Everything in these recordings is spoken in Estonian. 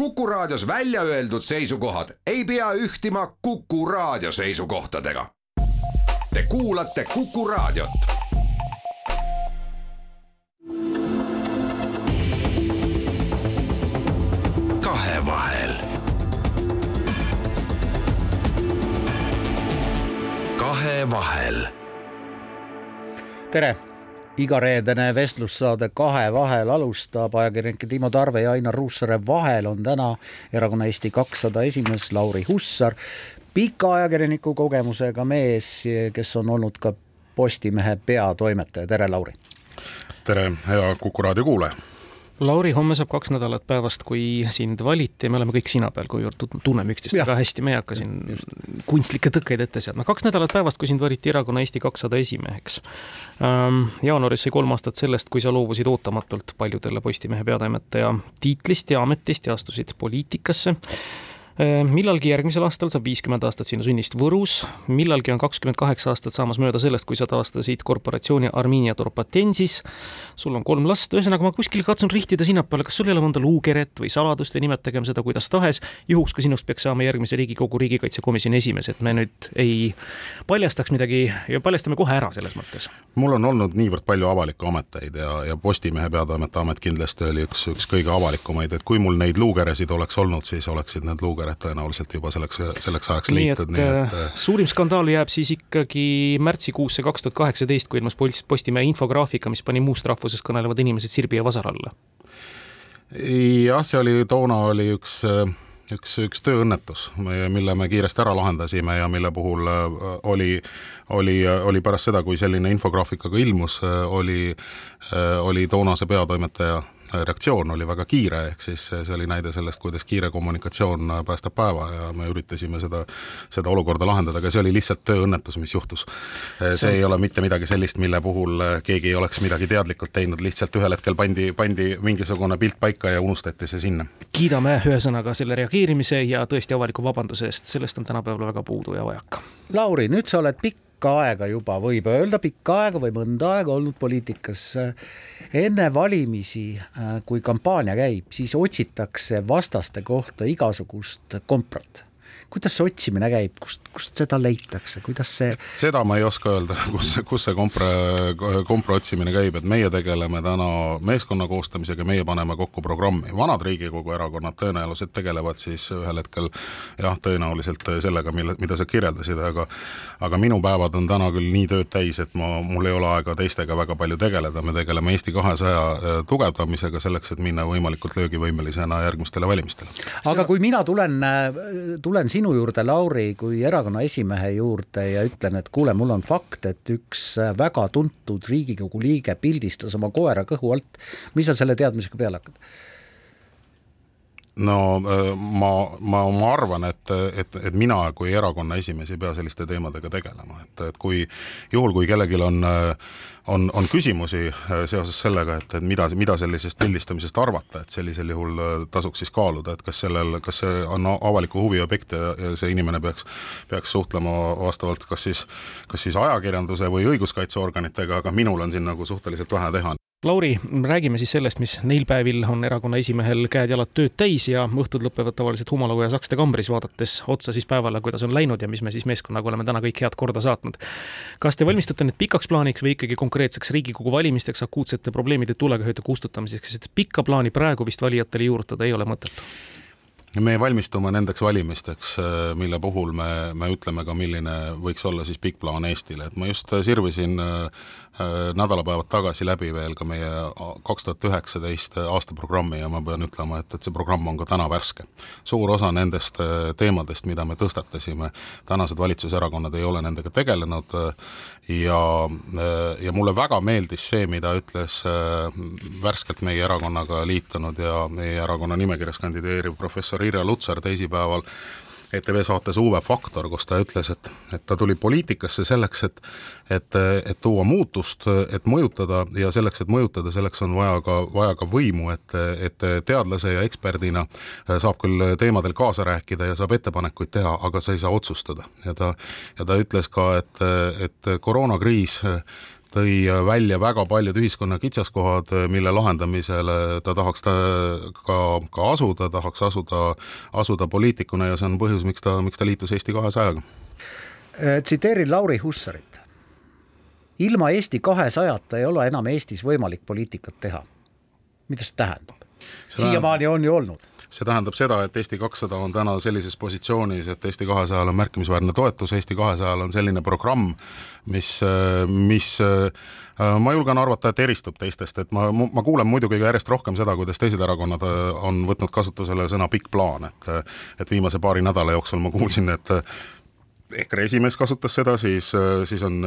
Kuku Raadios välja öeldud seisukohad ei pea ühtima Kuku Raadio seisukohtadega. Te kuulate Kuku Raadiot. kahevahel. kahevahel. tere igareedene vestlussaade Kahe vahel alustab ajakirjanike Timo Tarve ja Ainar Ruussaare vahel on täna erakonna Eesti kakssada esimees Lauri Hussar, pika ajakirjaniku kogemusega mees, kes on olnud ka Postimehe peatoimetaja, tere Lauri! tere, hea Kuku raadio kuulaja! Lauri, homme saab kaks nädalat päevast, kui sind valiti ja me oleme kõik sina peal, kuivõrd tunneme üksteist väga hästi, me ei hakka siin just. kunstlikke tõkkeid ette seadma. kaks nädalat päevast, kui sind valiti erakonna Eesti kakssada esimeheks ähm,. jaanuaris sai kolm aastat sellest, kui sa loobusid ootamatult paljudele Postimehe peatoimetaja tiitlist ja ametist ja astusid poliitikasse millalgi järgmisel aastal saab viiskümmend aastat sinu sünnist Võrus, millalgi on kakskümmend kaheksa aastat saamas mööda sellest, kui sa taastasid korporatsiooni Arminia Torpatensis. sul on kolm last, ühesõnaga ma kuskil katsun rihtida sinnapoole, kas sul ei ole mõnda luukeret või saladust või nimetagem seda kuidas tahes, juhuks kui sinust peaks saama järgmise Riigikogu riigikaitsekomisjoni esimees, et me nüüd ei paljastaks midagi ja paljastame kohe ära selles mõttes. mul on olnud niivõrd palju avalikke ameteid ja, ja Postimehe peatoimetaja amet kindlasti oli üks, üks kõige avalikumaid, et kui mul neid luukeresid oleks olnud, siis oleksid need luukered Rakvered tõenäoliselt juba selleks, selleks ajaks leitud, nii et äh, suurim skandaal jääb siis ikkagi märtsikuusse kaks tuhat kaheksateist, kui ilmus Postimehe infograafika, mis pani muust rahvusest kõnelevad inimesed sirbi ja vasara alla. jah, see oli, toona oli üks üks, üks tööõnnetus, mille me kiiresti ära lahendasime ja mille puhul äh, oli, oli, oli pärast seda, kui selline infograafika ka ilmus, äh, oli, oli toonase peatoimetaja reaktsioon oli väga kiire, ehk siis see oli näide sellest, kuidas kiire kommunikatsioon päästab päeva ja me üritasime seda, seda olukorda lahendada, aga see oli lihtsalt tööõnnetus, mis juhtus. see ei ole mitte midagi sellist, mille puhul keegi ei oleks midagi teadlikult teinud, lihtsalt ühel hetkel pandi, pandi mingisugune pilt paika ja unustati see sinna. kiidame ühesõnaga selle reageerimise ja tõesti avaliku vabanduse eest, sellest on tänapäeval väga puudu ja vajaka. Lauri, nüüd sa oled pikk pikka aega juba, võib öelda pikka aega või mõnda aega olnud poliitikas. enne valimisi, kui kampaania käib, siis otsitakse vastaste kohta igasugust komprat kuidas see otsimine käib, kust, kust seda leitakse, kuidas see? seda ma ei oska öelda, kus, kus see kompra, kompra otsimine käib, et meie tegeleme täna meeskonna koostamisega, meie paneme kokku programmi. vanad Riigikogu erakonnad tõenäoliselt tegelevad siis ühel hetkel jah, tõenäoliselt sellega, mille, mida sa kirjeldasid, aga aga minu päevad on täna küll nii tööd täis, et ma, mul ei ole aega teistega väga palju tegeleda, me tegeleme Eesti kahesaja äh, tugevdamisega selleks, et minna võimalikult löögivõimelisena järgmistele valimistele. aga kui mina tulen, äh, tulen sinu sinu juurde, Lauri, kui erakonna esimehe juurde ja ütlen, et kuule, mul on fakt, et üks väga tuntud Riigikogu liige pildistas oma koera kõhu alt, mis sa selle teadmisega peale hakkad? no äh, ma, ma, ma arvan, et, et, et mina kui erakonna esimees ei pea selliste teemadega tegelema, et, et kui juhul, kui kellelgi on äh, on, on küsimusi äh, seoses sellega, et, et mida, mida sellisest pildistamisest arvata, et sellisel juhul äh, tasuks siis kaaluda, et kas sellel, kas see on avaliku huvi objekt ja, ja see inimene peaks, peaks suhtlema vastavalt kas siis, kas siis ajakirjanduse või õiguskaitseorganitega, aga minul on siin nagu suhteliselt vähe teha. Lauri, räägime siis sellest, mis neil päevil on erakonna esimehel käed-jalad tööd täis ja õhtud lõpevad tavaliselt Humalagu ja Sakste kambris, vaadates otsa siis päevale, kuidas on läinud ja mis me siis meeskonnaga oleme täna kõik head korda saatnud. kas te valmistute nüüd pikaks plaaniks või ikkagi konkreetseks Riigikogu valimisteks akuutsete probleemide tulekahjude kustutamiseks, sest pikka plaani praegu vist valijatele juurutada ei ole mõtet? Me valmistume nendeks valimisteks, äh, mille puhul me, me ütleme ka, milline võiks olla siis pikk plaan Eestile, et ma just sirvisin äh, Äh, nädalapäevad tagasi läbi veel ka meie kaks tuhat üheksateist aastaprogrammi ja ma pean ütlema, et, et see programm on ka täna värske. suur osa nendest äh, teemadest, mida me tõstatasime, tänased valitsuserakonnad ei ole nendega tegelenud äh, ja, ja mulle väga meeldis see, mida ütles värskelt meie erakonnaga liitunud ja meie erakonna nimekirjas kandideeriv professor Irja Lutsar teisipäeval ETV saates Uue Faktor, kus ta ütles, et, et ta tuli poliitikasse selleks, et et, et tuua muutust, et mõjutada ja selleks, et mõjutada, selleks on vaja ka, vaja ka võimu, et, et teadlase ja eksperdina saab küll teemadel kaasa rääkida ja saab ettepanekuid teha, aga sa ei saa otsustada. ja ta, ja ta ütles ka, et, et koroonakriis tõi välja väga paljud ühiskonna kitsaskohad, mille lahendamisele ta tahaks ta ka, ka asuda, tahaks asuda, asuda poliitikuna ja see on põhjus, miks ta, miks ta liitus Eesti kahesajaga. Äh, tsiteerin Lauri Hussarit. ilma Eesti kahesajata ei ole enam Eestis võimalik poliitikat teha. mida see tähendab? siiamaani on ju olnud see tähendab seda, et Eesti kakssada on täna sellises positsioonis, et Eesti kahesajal on märkimisväärne toetus, Eesti kahesajal on selline programm, mis, mis ma julgen arvata, et eristub teistest, et ma, ma kuulen muidugi järjest rohkem seda, kuidas teised erakonnad on võtnud kasutusele sõna pikk plaan, et et viimase paari nädala jooksul ma kuulsin, et EKRE esimees kasutas seda, siis, siis on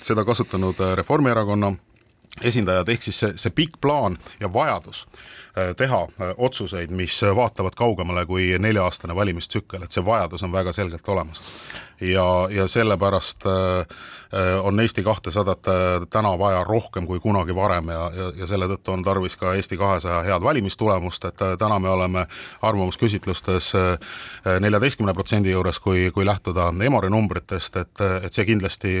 seda kasutanud Reformierakonna esindajad, ehk siis see, see pikk plaan ja vajadus Äh, teha äh, otsuseid, mis vaatavad kaugemale kui nelja-aastane valimistsükkel, et see vajadus on väga selgelt olemas. Ja, ja sellepärast äh, on Eesti kahtesadat täna vaja rohkem kui kunagi varem ja, ja, ja selle tõttu on tarvis ka Eesti kahesaja head valimistulemust, et täna me oleme arvamusküsitlustes neljateistkümne protsendi juures, kui, kui lähtuda Emori numbritest, et, et see kindlasti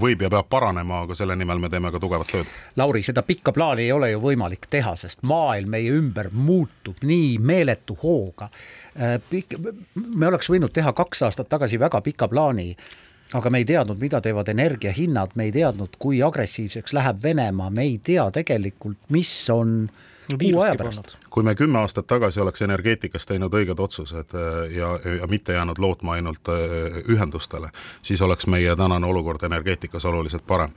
võib ja peab paranema, aga selle nimel me teeme ka tugevat tööd. Lauri, seda pikka plaani ei ole ju võimalik teha, sest maailm meie ümber muutub nii meeletu hooga. Äh, me oleks võinud teha kaks aastat tagasi väga pika plaani aga me ei teadnud, mida teevad energiahinnad, me ei teadnud, kui agressiivseks läheb Venemaa, me ei tea tegelikult, mis on äh, kuu aja pärast. kui me kümme aastat tagasi oleks energeetikas teinud õiged otsused äh, ja, ja mitte jäänud lootma ainult äh, ühendustele, siis oleks meie tänane olukord energeetikas oluliselt parem.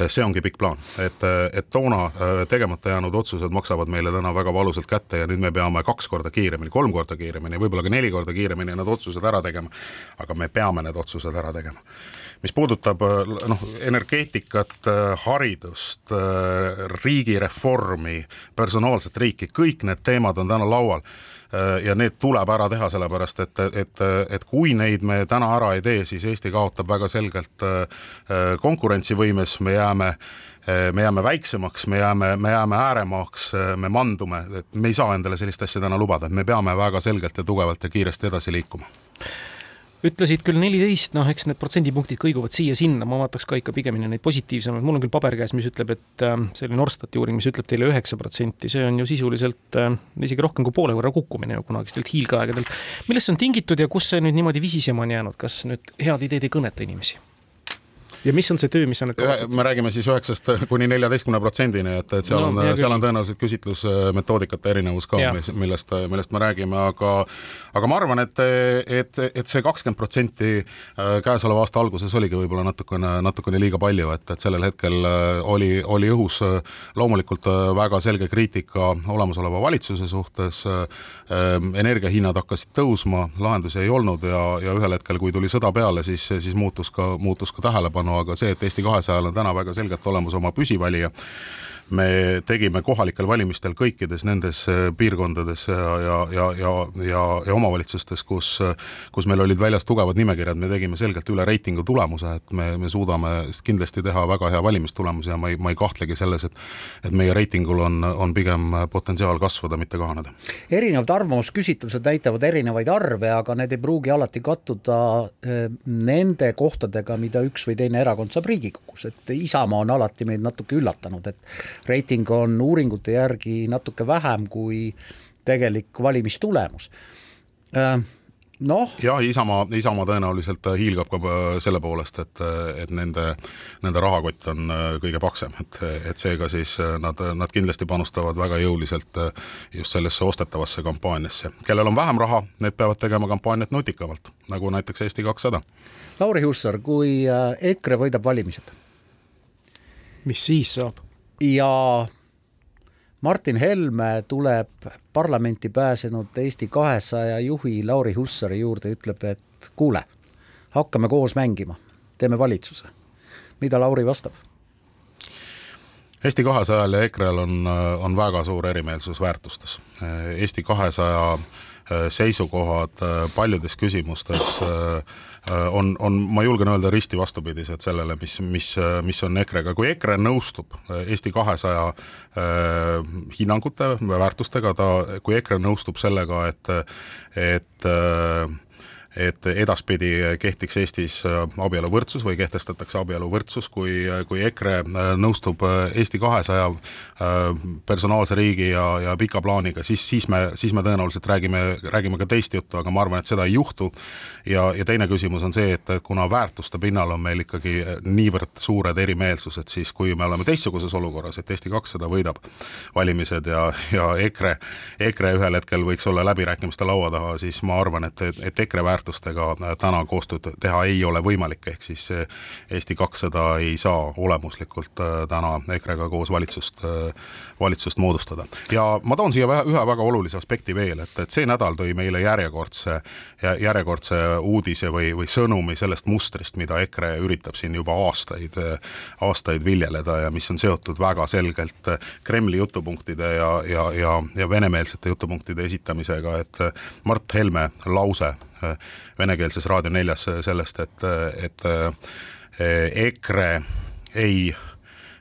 Äh, see ongi pikk plaan, et, et toona tegemata jäänud otsused maksavad meile täna väga valusalt kätte ja nüüd me peame kaks korda kiiremini, kolm korda kiiremini, võib-olla ka neli korda kiiremini need otsused ära tegema. aga me peame need otsused ära tegema mis puudutab äh, noh, energeetikat, äh, haridust, äh, riigireformi, personaalset riiki, kõik need teemad on täna laual. Ja need tuleb ära teha, sellepärast et, et, et kui neid me täna ära ei tee, siis Eesti kaotab väga selgelt konkurentsivõimes, me jääme me jääme väiksemaks, me jääme, me jääme ääremaaks, me mandume, et me ei saa endale sellist asja täna lubada, et me peame väga selgelt ja tugevalt ja kiiresti edasi liikuma ütlesid küll neliteist, noh, eks need protsendipunktid kõiguvad siia-sinna, ma vaataks ka ikka pigemini neid positiivsemaid, mul on küll paber käes, mis ütleb, et äh, selline Norstati uuring, mis ütleb teile üheksa protsenti, see on ju sisuliselt äh, isegi rohkem kui poole võrra kukkumine ju kunagistelt hiilgeaegadelt. millest see on tingitud ja kus see nüüd niimoodi visisema on jäänud, kas nüüd head ideed ei kõneta inimesi? Ja mis on see töö, mis sa nüüd kavatsed? me räägime siis üheksast kuni neljateistkümne protsendini, et, et seal no, on, seal on tõenäoliselt küsitlusmetoodikate erinevus ka, millest, millest me räägime, aga aga ma arvan, et, et, et see kakskümmend protsenti äh, käesoleva aasta alguses oligi võib-olla natukene, natukene liiga palju, et, et sellel hetkel äh, oli, oli õhus äh, loomulikult väga selge kriitika olemasoleva valitsuse suhtes, energiahinnad hakkasid tõusma, lahendusi ei olnud ja, ja ühel hetkel, kui tuli sõda peale, siis, siis muutus ka, muutus ka tähelepanu, aga see, et Eesti kahesajal on täna väga selgelt olemas oma püsivalija, me tegime kohalikel valimistel kõikides nendes äh, piirkondades ja, ja, ja, ja, ja, ja omavalitsustes, kus, kus meil olid väljas tugevad nimekirjad, me tegime selgelt üle reitingu tulemuse, et me, me suudame kindlasti teha väga hea valimistulemuse ja ma ei, ma ei kahtlegi selles, et et meie reitingul on, on pigem potentsiaal kasvada, mitte kahaneda. erinevad arvamusküsitlused näitavad erinevaid arve, aga need ei pruugi alati kattuda äh, nende kohtadega, mida üks või teine erakond saab Riigikogus, et Isamaa on alati meid natuke üllatanud, et reiting on uuringute järgi natuke vähem kui tegelik valimistulemus äh, noh. jah, Isamaa, Isamaa tõenäoliselt hiilgab ka äh, selle poolest, et, et nende, nende rahakott on äh, kõige paksem, et, et seega siis nad, nad kindlasti panustavad väga jõuliselt just sellesse ostetavasse kampaaniasse. kellel on vähem raha, need peavad tegema kampaaniat nutikamalt, nagu näiteks Eesti kakssada. Lauri Hussar, kui EKRE võidab valimised, mis siis saab? Ja Martin Helme tuleb parlamenti pääsenud Eesti kahesaja juhi Lauri Hussari juurde, ütleb, et kuule, hakkame koos mängima, teeme valitsuse. mida Lauri vastab? Eesti kahesajal ja EKRE-l on, on väga suur erimeelsus väärtustes. Eesti kahesaja seisukohad paljudes küsimustes äh, Äh, on, on, ma julgen öelda, risti vastupidised sellele, mis, mis, mis on EKRE-ga, kui EKRE nõustub äh, Eesti kahesaja äh, hinnangute väärtustega, ta, kui EKRE nõustub sellega, et, et et edaspidi kehtiks Eestis abieluvõrdsus või kehtestatakse abieluvõrdsus, kui, kui EKRE nõustub Eesti kahesaja personaalse riigi ja, ja pika plaaniga, siis, siis me, siis me tõenäoliselt räägime, räägime ka teist juttu, aga ma arvan, et seda ei juhtu. ja, ja teine küsimus on see, et kuna väärtuste pinnal on meil ikkagi niivõrd suured erimeelsused, siis kui me oleme teistsuguses olukorras, et Eesti kakssada võidab valimised ja, ja EKRE, EKRE ühel hetkel võiks olla läbirääkimiste laua taga, siis ma arvan, et, et EKRE väärtustega täna koostööd teha ei ole võimalik, ehk siis Eesti kakssada ei saa olemuslikult äh, täna EKRE-ga koos valitsust, äh, valitsust moodustada. ja ma toon siia ühe väga olulise aspekti veel, et, et see nädal tõi meile järjekordse, järjekordse uudise või, või sõnumi sellest mustrist, mida EKRE üritab siin juba aastaid, aastaid viljeleda ja mis on seotud väga selgelt Kremli jutupunktide ja, ja, ja, ja venemeelsete jutupunktide esitamisega, et Mart Helme lause venekeelses Raadio neljas sellest, et, et EKRE ei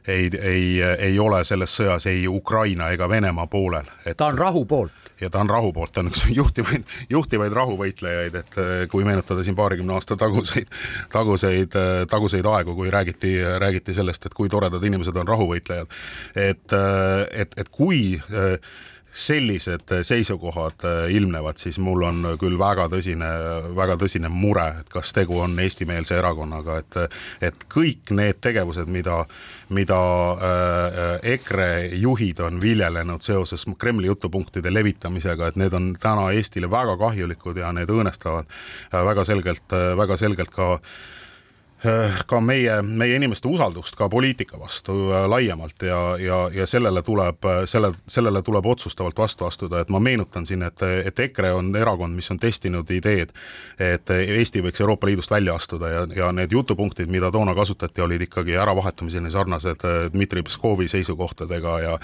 ei, ei, ei ole selles sõjas ei Ukraina ega Venemaa poolel. ta on rahu poolt ja ta on rahu poolt, ta on üks juhtivaid, juhtivaid rahuvõitlejaid, et äh, kui meenutada siin paarikümne aasta taguseid, taguseid, äh, taguseid aegu, kui räägiti, räägiti sellest, et kui toredad inimesed on rahuvõitlejad. et, äh, et, et kui sellised seisukohad äh, ilmnevad, siis mul on küll väga tõsine, väga tõsine mure, et kas tegu on eestimeelse erakonnaga, et et kõik need tegevused, mida, mida äh, EKRE juhid on viljelenud seoses Kremli jutupunktide levitamisega, et need on täna Eestile väga kahjulikud ja need õõnestavad äh, väga selgelt, väga selgelt ka Äh, ka meie, meie inimeste usaldust ka poliitika vastu äh, laiemalt ja, ja, ja sellele tuleb, äh, selle, sellele tuleb otsustavalt vastu astuda, et ma meenutan siin, et, et EKRE on erakond, mis on testinud ideed, et Eesti võiks Euroopa Liidust välja astuda ja, ja need jutupunktid, mida toona kasutati, olid ikkagi äravahetamiseni sarnased Dmitri Pskovi seisukohtadega ja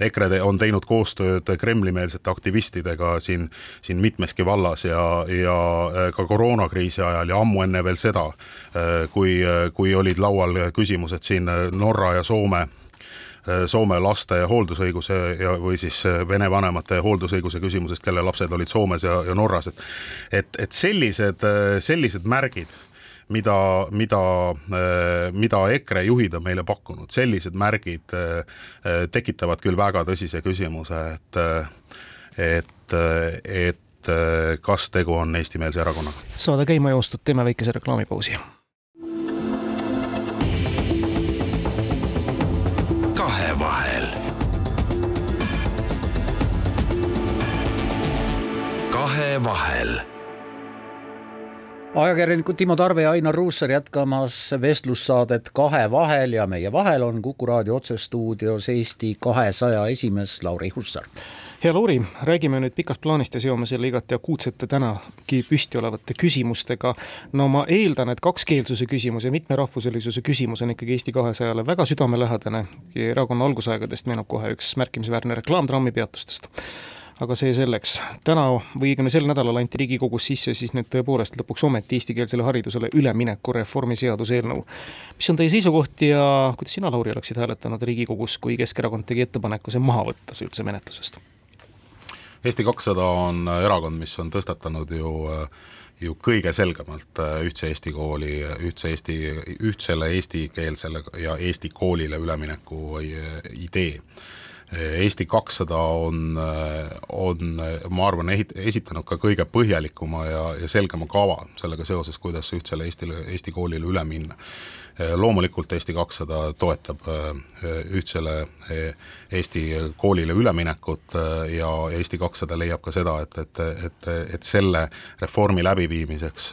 EKRE on teinud koostööd Kremli-meelsete aktivistidega siin, siin mitmeski vallas ja, ja ka koroonakriisi ajal ja ammu enne veel seda, kui kui, kui olid laual küsimused siin Norra ja Soome Soome laste hooldusõiguse ja, või siis vene vanemate hooldusõiguse küsimusest, kelle lapsed olid Soomes ja, ja Norras, et et, et sellised, sellised märgid, mida, mida, mida EKRE juhid on meile pakkunud, sellised märgid tekitavad küll väga tõsise küsimuse, et et, et kas tegu on eestimeelse erakonnaga. saade käima joostud, teeme väikese reklaamipausi kahevahel ajakirjanikud Timo Tarve ja Ainar Ruussaar jätkamas vestlussaadet Kahevahel ja meie vahel on Kuku raadio otsestuudios Eesti kahesaja esimees Lauri Hussar hea Lauri, räägime nüüd pikast plaanist ja seome selle igati akuutsete tänagi püsti olevate küsimustega. no ma eeldan, et kakskeelsuse küsimus ja mitmerahvuselisuse küsimus on ikkagi Eesti kahesajale väga südamelähedane. erakonna algusaegadest meenub kohe üks märkimisväärne reklaam trammipeatustest aga see selleks. täna või õigemini sel nädalal anti Riigikogus sisse siis nüüd tõepoolest lõpuks ometi eestikeelsele haridusele ülemineku reformi seaduseelnõu. mis on teie seisukoht ja kuidas sina, Lauri, oleksid hääletanud Riigikogus, kui Keskerakond tegi ettepaneku see maha võtta, see üldse menetlusest? Eesti kakssada on erakond, mis on tõstatanud ju ju kõige selgemalt ühtse Eesti kooli, ühtse Eesti, ühtsele eestikeelsele ja Eesti koolile ülemineku idee. Eesti kakssada on, on, ma arvan, esitanud ka kõige põhjalikuma ja, ja selgema kava sellega seoses, kuidas ühtsele Eestile, Eesti koolile üle minna loomulikult Eesti kakssada toetab äh, ühtsele äh, Eesti koolile üleminekut äh, ja Eesti kakssada leiab ka seda, et, et, et, et selle reformi läbiviimiseks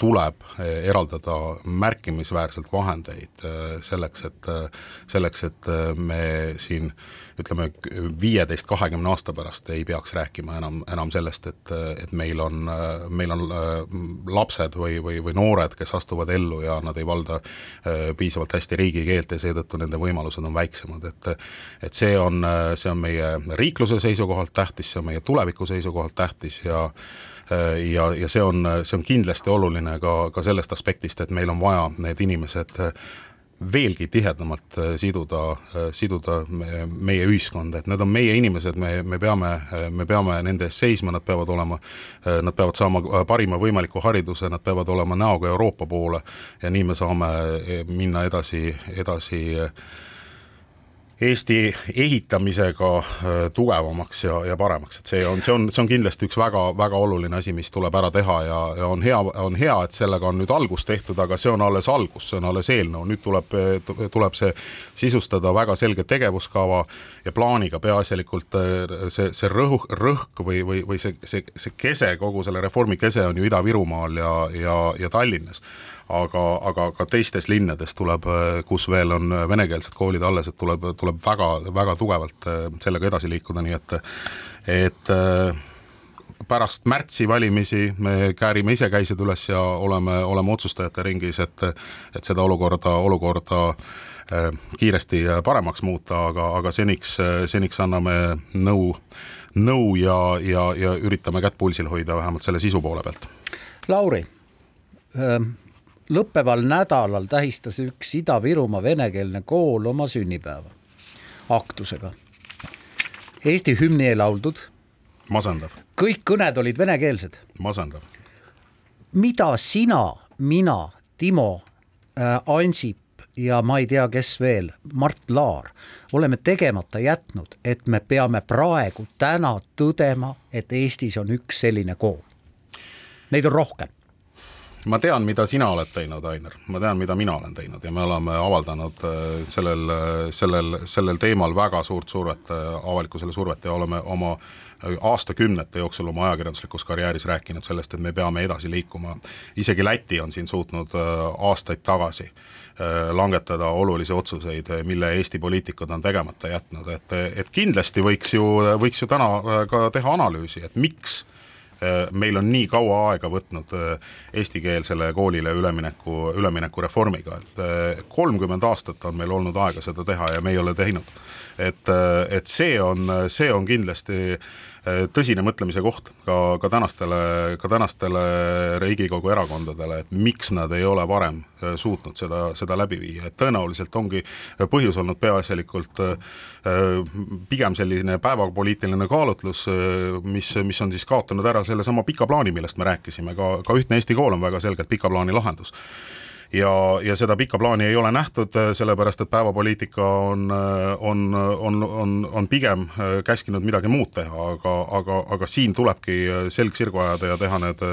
tuleb eraldada märkimisväärselt vahendeid selleks, et, selleks, et me siin ütleme, viieteist, kahekümne aasta pärast ei peaks rääkima enam, enam sellest, et, et meil on, meil on lapsed või, või, või noored, kes astuvad ellu ja nad ei valda piisavalt hästi riigikeelt ja seetõttu nende võimalused on väiksemad, et et see on, see on meie riikluse seisukohalt tähtis, see on meie tuleviku seisukohalt tähtis ja ja, ja see on, see on kindlasti oluline ka, ka sellest aspektist, et meil on vaja need inimesed veelgi tihedamalt siduda, siduda meie ühiskonda, et need on meie inimesed, me, me peame, me peame nende eest seisma, nad peavad olema, nad peavad saama parima võimaliku hariduse, nad peavad olema näoga Euroopa poole ja nii me saame minna edasi, edasi Eesti ehitamisega äh, tugevamaks ja, ja paremaks, et see on, see on, see on kindlasti üks väga-väga oluline asi, mis tuleb ära teha ja, ja on hea, on hea, et sellega on nüüd algus tehtud, aga see on alles algus, see on alles eelnõu, nüüd tuleb, tuleb see sisustada väga selge tegevuskava ja plaaniga peaasjalikult äh, see, see rõhk, rõhk või, või, või see, see, see kese, kogu selle reformi kese on ju Ida-Virumaal ja, ja, ja Tallinnas aga, aga ka teistes linnades tuleb, kus veel on venekeelsed koolid alles, et tuleb, tuleb väga, väga tugevalt äh, sellega edasi liikuda, nii et, et äh, pärast märtsi valimisi me käärime ise käised üles ja oleme, oleme otsustajate ringis, et, et seda olukorda, olukorda äh, kiiresti paremaks muuta, aga, aga seniks, seniks anname nõu, nõu ja, ja, ja üritame kätt pulsil hoida vähemalt selle sisu poole pealt. Lauri, lõppeval nädalal tähistas üks Ida-Virumaa venekeelne kool oma sünnipäeva aktusega. Eesti hümni ei lauldud. masendav. kõik kõned olid venekeelsed. masendav. mida sina, mina, Timo äh,, Ansip ja ma ei tea, kes veel, Mart Laar, oleme tegemata jätnud, et me peame praegu, täna tõdema, et Eestis on üks selline kool. Neid on rohkem ma tean, mida sina oled teinud, Ainer, ma tean, mida mina olen teinud ja me oleme avaldanud äh, sellel, äh, sellel, sellel teemal väga suurt survet, äh, avalikkusele survet ja oleme oma aastakümnete jooksul oma ajakirjanduslikus karjääris rääkinud sellest, et me peame edasi liikuma. isegi Läti on siin suutnud aastaid tagasi langetada olulisi otsuseid, mille Eesti poliitikud on tegemata jätnud, et, et kindlasti võiks ju, võiks ju täna ka teha analüüsi, et miks meil on nii kaua aega võtnud äh, eestikeelsele koolile ülemineku, üleminekureformiga, et äh, kolmkümmend aastat on meil olnud aega seda teha ja me ei ole teinud. et, et see on, see on kindlasti Äh, tõsine mõtlemise koht ka, ka tänastele, ka tänastele Riigikogu erakondadele, et miks nad ei ole varem äh, suutnud seda, seda läbi viia, et tõenäoliselt ongi põhjus olnud peaasjalikult äh, pigem selline päevapoliitiline kaalutlus, mis, mis on siis kaotanud ära sellesama pika plaani, millest me rääkisime, ka, ka ühtne Eesti kool on väga selgelt pika plaani lahendus ja, ja seda pikka plaani ei ole nähtud, äh, sellepärast et päevapoliitika on, äh, on, on, on, on pigem äh, käskinud midagi muud teha, aga, aga, aga siin tulebki selg sirgu ajada ja teha need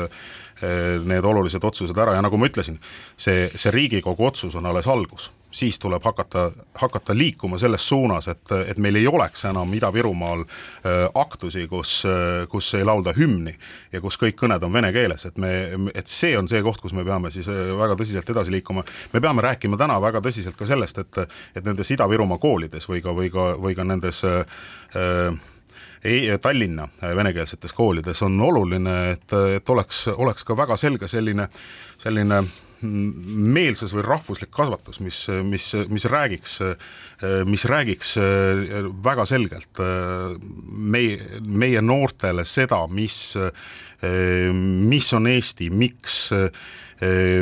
need olulised otsused ära. Ja nagu ma ütlesin, see, see Riigikogu otsus on alles algus siis tuleb hakata, hakata liikuma selles suunas, et, et meil ei oleks enam Ida-Virumaal äh, aktusi, kus, äh, kus ei laulda hümni ja kus kõik kõned on vene keeles, et me, et see on see koht, kus me peame siis äh, väga tõsiselt edasi liikuma. me peame rääkima täna väga tõsiselt ka sellest, et, et nendes Ida-Virumaa koolides või ka, või ka, või ka nendes äh, Tallinna venekeelsetes koolides on oluline, et, et oleks, oleks ka väga selge selline, selline meelsus või rahvuslik kasvatus, mis, mis, mis räägiks, mis räägiks väga selgelt meie, meie noortele seda, mis, mis on Eesti, miks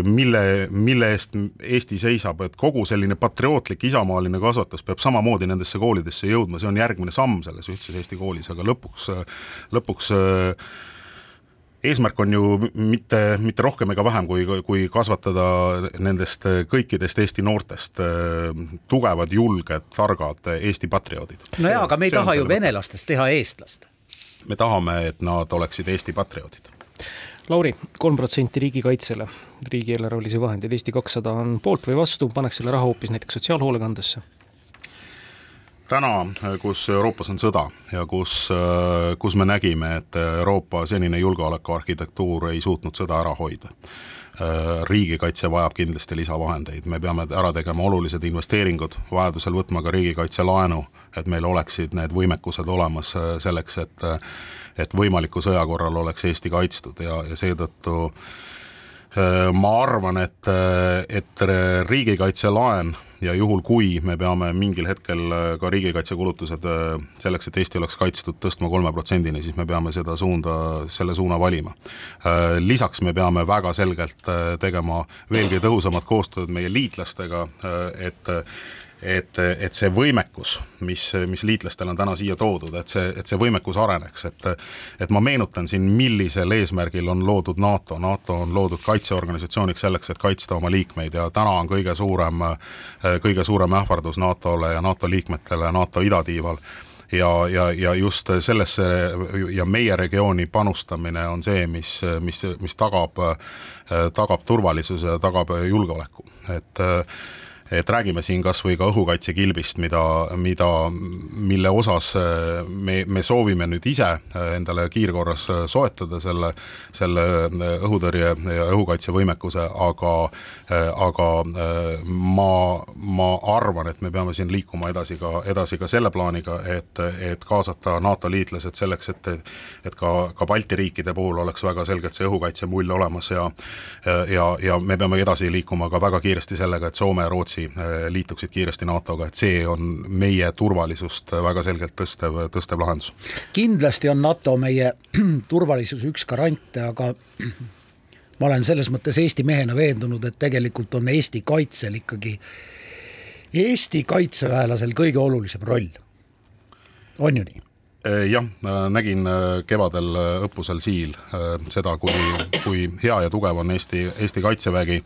mille, mille eest Eesti seisab, et kogu selline patriootlik isamaaline kasvatus peab samamoodi nendesse koolidesse jõudma, see on järgmine samm selles ühtses Eesti koolis, aga lõpuks, lõpuks eesmärk on ju mitte, mitte rohkem ega vähem, kui, kui kasvatada nendest kõikidest Eesti noortest äh, tugevad, julged, targad Eesti patrioodid. no jaa, aga me ei taha ju venelastest teha eestlast. me tahame, et nad oleksid Eesti patrioodid. Lauri, kolm protsenti riigikaitsele, riigieelarvelisi vahendeid, Eesti kakssada on poolt või vastu, paneks selle raha hoopis näiteks sotsiaalhoolekandesse täna, kus Euroopas on sõda ja kus, kus me nägime, et Euroopa senine julgeolekuarhitektuur ei suutnud sõda ära hoida riigikaitse vajab kindlasti lisavahendeid, me peame ära tegema olulised investeeringud, vajadusel võtma ka riigikaitselaenu, et meil oleksid need võimekused olemas selleks, et et võimaliku sõja korral oleks Eesti kaitstud ja, ja seetõttu ma arvan, et, et riigikaitselaen ja juhul, kui me peame mingil hetkel ka riigikaitsekulutused selleks, et Eesti oleks kaitstud, tõstma kolme protsendini, siis me peame seda suunda, selle suuna valima. lisaks me peame väga selgelt tegema veelgi tõhusamat koostööd meie liitlastega, et et, et see võimekus, mis, mis liitlastel on täna siia toodud, et see, et see võimekus areneks, et et ma meenutan siin, millisel eesmärgil on loodud NATO, NATO on loodud kaitseorganisatsiooniks selleks, et kaitsta oma liikmeid ja täna on kõige suurem, kõige suurem ähvardus NATO-le ja NATO liikmetele NATO idatiival. Ja, ja, ja just sellesse ja meie regiooni panustamine on see, mis, mis, mis tagab, tagab turvalisuse ja tagab julgeoleku, et et räägime siin kas või ka õhukaitsekilbist, mida, mida, mille osas äh, me, me soovime nüüd ise äh, endale kiirkorras äh, soetada selle, selle õhutõrje ja õhukaitsevõimekuse, aga, aga ma, ma arvan, et me peame siin liikuma edasi ka, edasi ka selle plaaniga, et, et kaasata NATO liitlased selleks, et, et ka, ka Balti riikide puhul oleks väga selgelt see õhukaitsemull olemas ja, ja, ja me peame edasi liikuma ka väga kiiresti sellega, et Soome ja Rootsi Rootsi äh, liituksid kiiresti NATO-ga, et see on meie turvalisust väga selgelt tõstev, tõstev lahendus. kindlasti on NATO meie turvalisuse üks garante, aga ma olen selles mõttes Eesti mehena veendunud, et tegelikult on Eesti kaitsel ikkagi, Eesti kaitseväelasel kõige olulisem roll. on ju nii? Äh, jah, nägin äh, kevadel äh, õppusel Siil seda, kui, kui hea ja tugev on Eesti, Eesti kaitsevägi,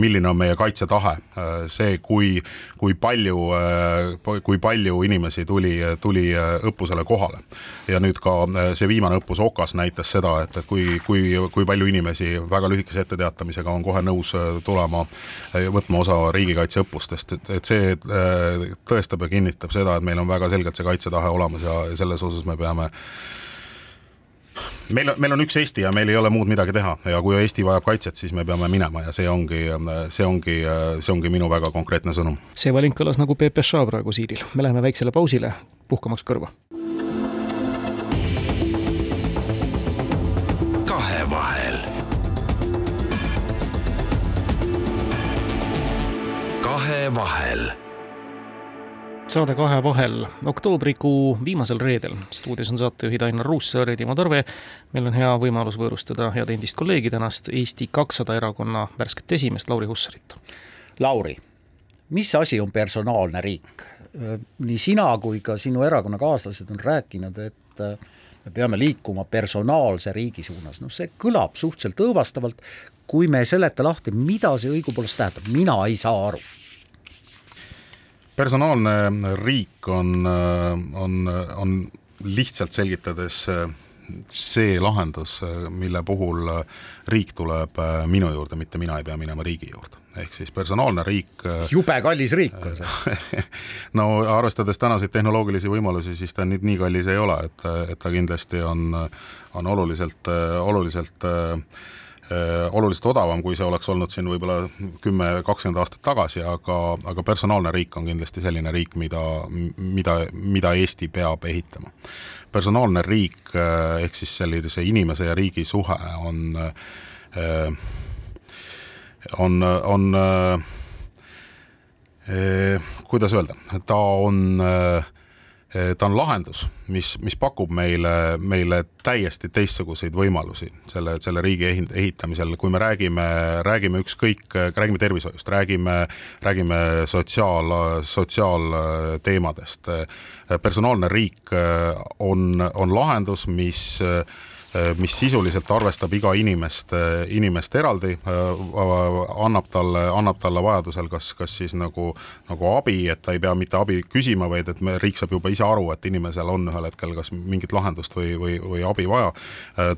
milline on meie kaitsetahe, see, kui, kui palju, kui palju inimesi tuli, tuli õppusele kohale. ja nüüd ka see viimane õppus Okas näitas seda, et, et kui, kui, kui palju inimesi väga lühikese etteteatamisega on kohe nõus tulema, võtma osa riigikaitseõppustest, et, et see tõestab ja kinnitab seda, et meil on väga selgelt see kaitsetahe olemas ja selles osas me peame meil on, meil on üks Eesti ja meil ei ole muud midagi teha ja kui Eesti vajab kaitset, siis me peame minema ja see ongi, see ongi, see ongi minu väga konkreetne sõnum. see valink kõlas nagu PPŠ praegu Siiril, me läheme väiksele pausile, puhkamaks kõrva. kahevahel. kahevahel saade Kahe vahel oktoobrikuu viimasel reedel. stuudios on saatejuhid Ainar Ruussaar ja Timo Tarve. meil on hea võimalus võõrustada head endist kolleegi, tänast Eesti kakssada erakonna värsket esimeest Lauri Hussarit. Lauri, mis asi on personaalne riik? nii sina kui ka sinu erakonnakaaslased on rääkinud, et me peame liikuma personaalse riigi suunas, noh see kõlab suhteliselt õõvastavalt, kui me ei seleta lahti, mida see õigupoolest tähendab, mina ei saa aru personaalne riik on, on, on lihtsalt selgitades see lahendus, mille puhul riik tuleb minu juurde, mitte mina ei pea minema riigi juurde ehk siis personaalne riik. jube kallis riik on see no arvestades tänaseid tehnoloogilisi võimalusi, siis ta nüüd nii kallis ei ole, et, et ta kindlasti on, on oluliselt, oluliselt äh, oluliselt odavam, kui see oleks olnud siin võib-olla kümme, kakskümmend aastat tagasi, aga, aga personaalne riik on kindlasti selline riik, mida, mida, mida Eesti peab ehitama. personaalne riik äh, ehk siis selline, see inimese ja riigi suhe on, äh, on, on kuidas öelda, ta on äh, Eh, ta on lahendus, mis, mis pakub meile, meile täiesti teistsuguseid võimalusi selle, selle riigi ehitamisel, kui me räägime, räägime ükskõik, räägime tervishoiust, räägime, räägime sotsiaal, sotsiaalteemadest. personaalne riik on, on lahendus, mis mis sisuliselt arvestab iga inimest, äh, inimest eraldi, äh, annab talle, annab talle vajadusel kas, kas siis nagu, nagu abi, et ta ei pea mitte abi küsima, vaid et me, riik saab juba ise aru, et inimesel on ühel hetkel kas mingit lahendust või, või, või abi vaja.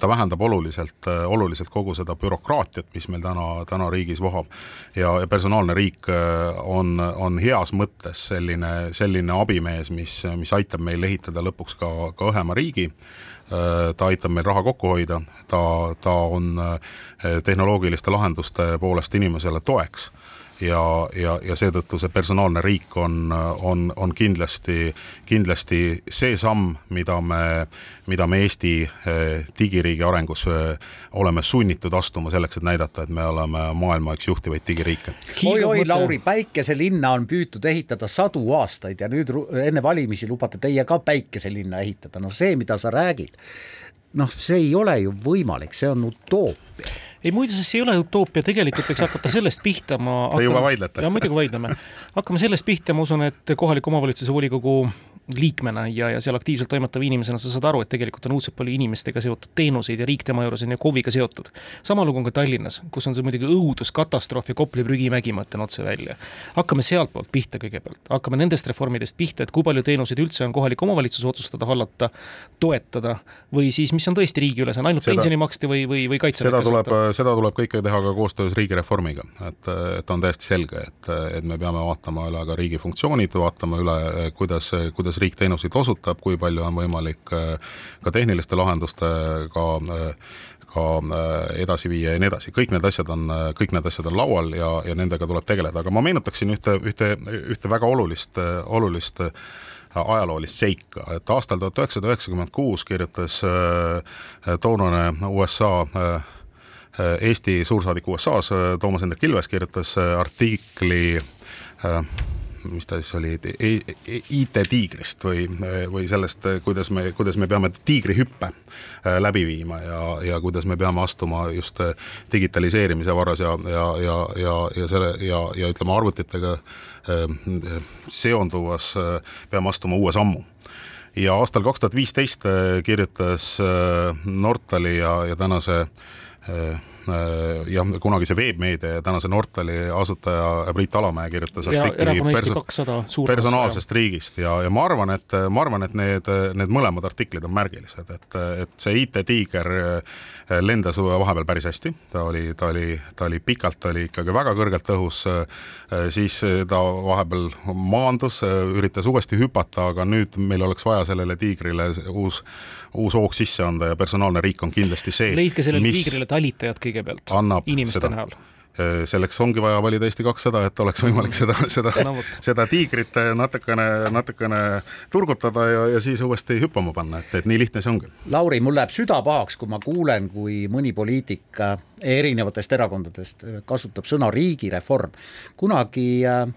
ta vähendab oluliselt, oluliselt kogu seda bürokraatiat, mis meil täna, täna riigis vohab. ja, ja personaalne riik on, on heas mõttes selline, selline abimees, mis, mis aitab meil ehitada lõpuks ka, ka õhema riigi Äh, ta aitab meil raha kokku hoida, ta, ta on äh, tehnoloogiliste lahenduste poolest inimesele toeks ja, ja, ja seetõttu see personaalne riik on, on, on kindlasti, kindlasti see samm, mida me, mida me Eesti eh, digiriigi arengus eh, oleme sunnitud astuma selleks, et näidata, et me oleme maailma üks juhtivaid digiriike. oi-oi, Lauri, päikeselinna on püütud ehitada sadu aastaid ja nüüd enne valimisi lubate teie ka päikeselinna ehitada, no see, mida sa räägid, noh, see ei ole ju võimalik, see on utoopia ei muide, see ei ole utoopia, tegelikult võiks hakata sellest pihta, ma Te juba vaidlete? ja muidugi vaidleme. hakkame sellest pihta, ma usun, et kohaliku omavalitsuse volikogu liikmena ja, ja seal aktiivselt toimetava inimesena sa saad aru, et tegelikult on õudselt palju inimestega seotud teenuseid ja riik tema juures on ju KOV-iga seotud. sama lugu on ka Tallinnas, kus on see muidugi õuduskatastroof ja Kopli prügimägi, ma ütlen otse välja. hakkame sealtpoolt pihta kõigepealt, hakkame nendest reformidest pihta, et kui palju teenuseid üldse on kohalik omavalitsus otsustada, hallata, toetada või siis, mis on tõesti riigi ülesanne, ainult seda, pensioni maksta või, või, või kaitse. seda tuleb, seda tuleb kõike teha ka koostöös riigireformiga, et, et on täiesti selge, et, et me peame vaatama üle ka riigi funktsioonid, vaatama üle, kuidas, kuidas riik teenuseid osutab, kui palju on võimalik äh, ka tehniliste lahendustega äh, ka äh, edasi viia ja nii edasi, kõik need asjad on, kõik need asjad on laual ja, ja nendega tuleb tegeleda, aga ma meenutaksin ühte, ühte, ühte väga olulist, olulist ajaloolist seika, et aastal tuhat üheksasada üheksakümmend kuus kirjutas toonane USA Eesti suursaadik USA-s Toomas Hendrik Ilves kirjutas artikli mis ta siis oli, IT-tiigrist või, või sellest, kuidas me, kuidas me peame tiigrihüppe äh, läbi viima ja, ja kuidas me peame astuma just äh, digitaliseerimise varras ja, ja, ja, ja, ja selle ja, ja ütleme, arvutitega äh, seonduvas peame astuma uue sammu. Ja aastal kaks tuhat viisteist kirjutas Nortali ja, ja tänase Äh, 呃 jah, kunagise veebmeedia ja tänase Nortali asutaja Priit Alamäe kirjutas artikli perso personaalsest riigist ja, ja ma arvan, et ma arvan, et need, need mõlemad artiklid on märgilised, et, et see IT-tiiger äh, lendas vahepeal päris hästi, ta oli, ta oli, ta oli pikalt, oli ikkagi väga kõrgelt õhus, äh, siis ta vahepeal maandus, üritas uuesti hüpata, aga nüüd meil oleks vaja sellele tiigrile uus uus hoog sisse anda ja personaalne riik on kindlasti see. leidke sellele tiigrile talitajad kõigepealt inimeste seda. näol selleks ongi vaja valida Eesti kakssada, et oleks võimalik seda, seda no,, seda tiigrit natukene, natukene turgutada ja, ja siis uuesti hüppama panna, et, et nii lihtne see ongi. Lauri, mul läheb süda pahaks, kui ma kuulen, kui mõni poliitik erinevatest erakondadest kasutab sõna riigireform. kunagi äh,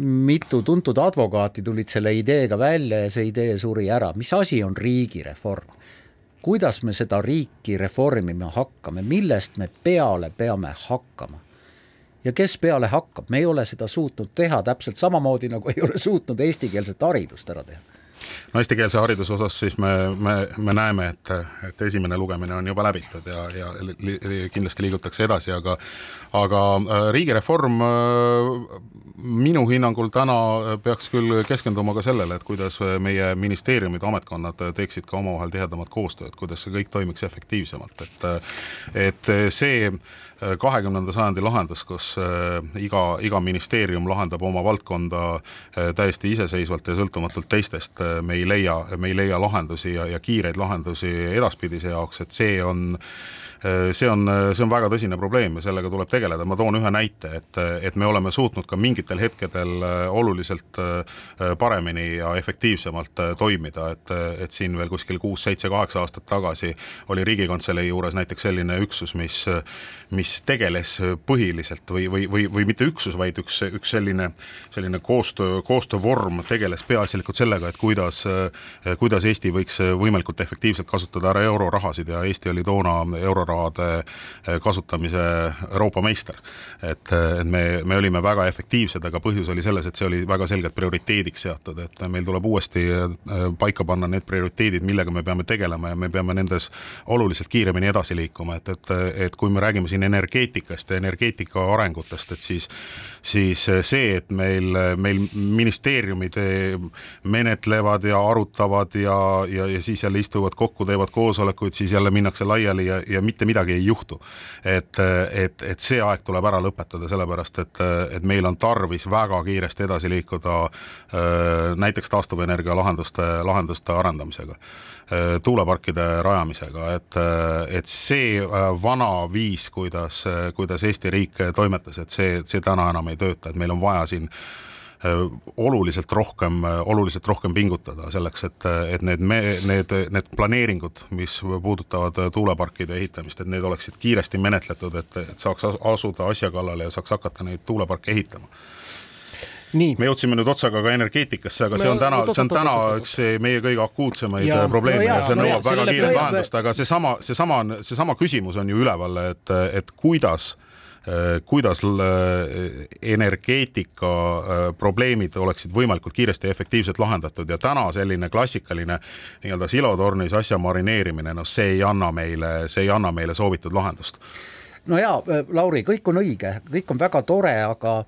mitu tuntud advokaati tulid selle ideega välja ja see idee suri ära, mis asi on riigireform? Kuidas me seda riiki reformima hakkame, millest me peale peame hakkama? ja kes peale hakkab, me ei ole seda suutnud teha täpselt samamoodi, nagu ei ole suutnud eestikeelset haridust ära teha no eestikeelse hariduse osas siis me, me, me näeme, et, et esimene lugemine on juba läbitud ja, ja li, li, kindlasti liigutakse edasi, aga aga äh, riigireform äh, minu hinnangul täna peaks küll keskenduma ka sellele, et kuidas meie ministeeriumid, ametkonnad teeksid ka omavahel tihedamat koostööd, kuidas see kõik toimiks efektiivsemalt, et et see kahekümnenda sajandi lahendus, kus iga, iga ministeerium lahendab oma valdkonda täiesti iseseisvalt ja sõltumatult teistest, me ei leia, me ei leia lahendusi ja, ja kiireid lahendusi edaspidise jaoks, et see on Äh, see on, äh, see on väga tõsine probleem ja sellega tuleb tegeleda, ma toon ühe näite, et, et me oleme suutnud ka mingitel hetkedel äh, oluliselt paremini ja efektiivsemalt toimida, et, et siin veel kuskil kuus, seitse, kaheksa aastat tagasi oli Riigikantselei juures näiteks selline üksus, mis, mis tegeles põhiliselt või, või, või, või mitte üksus, vaid üks, üks selline, selline koostöö, koostöövorm tegeles peaasjalikult sellega, et kuidas, kuidas Eesti võiks võimalikult efektiivselt kasutada ära eurorahasid ja Eesti oli toona euro eurorahade eh, kasutamise Euroopa meister. et, et me, me olime väga efektiivsed, aga põhjus oli selles, et see oli väga selgelt prioriteediks seatud, et meil tuleb uuesti eh, paika panna need prioriteedid, millega me peame tegelema ja me peame nendes oluliselt kiiremini edasi liikuma, et, et, et kui me räägime siin energeetikast ja energeetika arengutest, et siis siis see, et meil, meil ministeeriumid menetlevad räägivad ja arutavad ja, ja, ja siis jälle istuvad kokku, teevad koosolekuid, siis jälle minnakse laiali ja, ja mitte midagi ei juhtu. et, et, et see aeg tuleb ära lõpetada, sellepärast et, et meil on tarvis väga kiiresti edasi liikuda näiteks taastuvenergia lahenduste, lahenduste arendamisega tuuleparkide rajamisega, et, et see vana viis, kuidas, kuidas Eesti riik toimetas, et see, see täna enam ei tööta, et meil on vaja siin Äh, oluliselt rohkem, äh, oluliselt rohkem pingutada selleks, et, et need me, need, need planeeringud, mis puudutavad äh, tuuleparkide ehitamist, et need oleksid kiiresti menetletud, et, et saaks asuda asja kallale ja saaks hakata neid tuuleparke ehitama. Me jõudsime nüüd otsaga ka energeetikasse, aga me, see on täna, see on täna üks meie kõige akuutsemaid ja, probleeme no ja, ja see nõuab no väga kiiret lahendust, aga seesama, seesama, seesama küsimus on ju üleval, et, et kuidas Äh, kuidas äh, energeetika äh, probleemid oleksid võimalikult kiiresti ja efektiivselt lahendatud. Ja täna selline klassikaline nii-öelda silotornis asja marineerimine, noh, see ei anna meile, see ei anna meile soovitud lahendust. no ja Lauri, kõik on õige, kõik on väga tore, aga,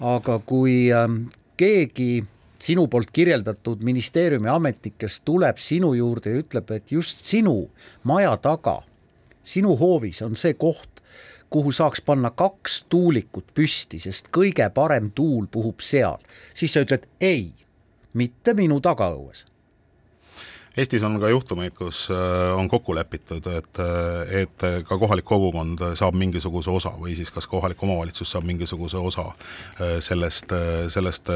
aga kui ähm, keegi sinu poolt kirjeldatud ministeeriumi ametnik, kes tuleb sinu juurde ja ütleb, et just sinu maja taga, sinu hoovis on see koht, kuhu saaks panna kaks tuulikut püsti, sest kõige parem tuul puhub seal, siis sa ütled ei, mitte minu tagaõues Eestis on ka juhtumeid, kus äh, on kokku lepitud, et, äh, et ka kohalik kogukond saab mingisuguse osa või siis kas kohalik omavalitsus saab mingisuguse osa äh, sellest, sellest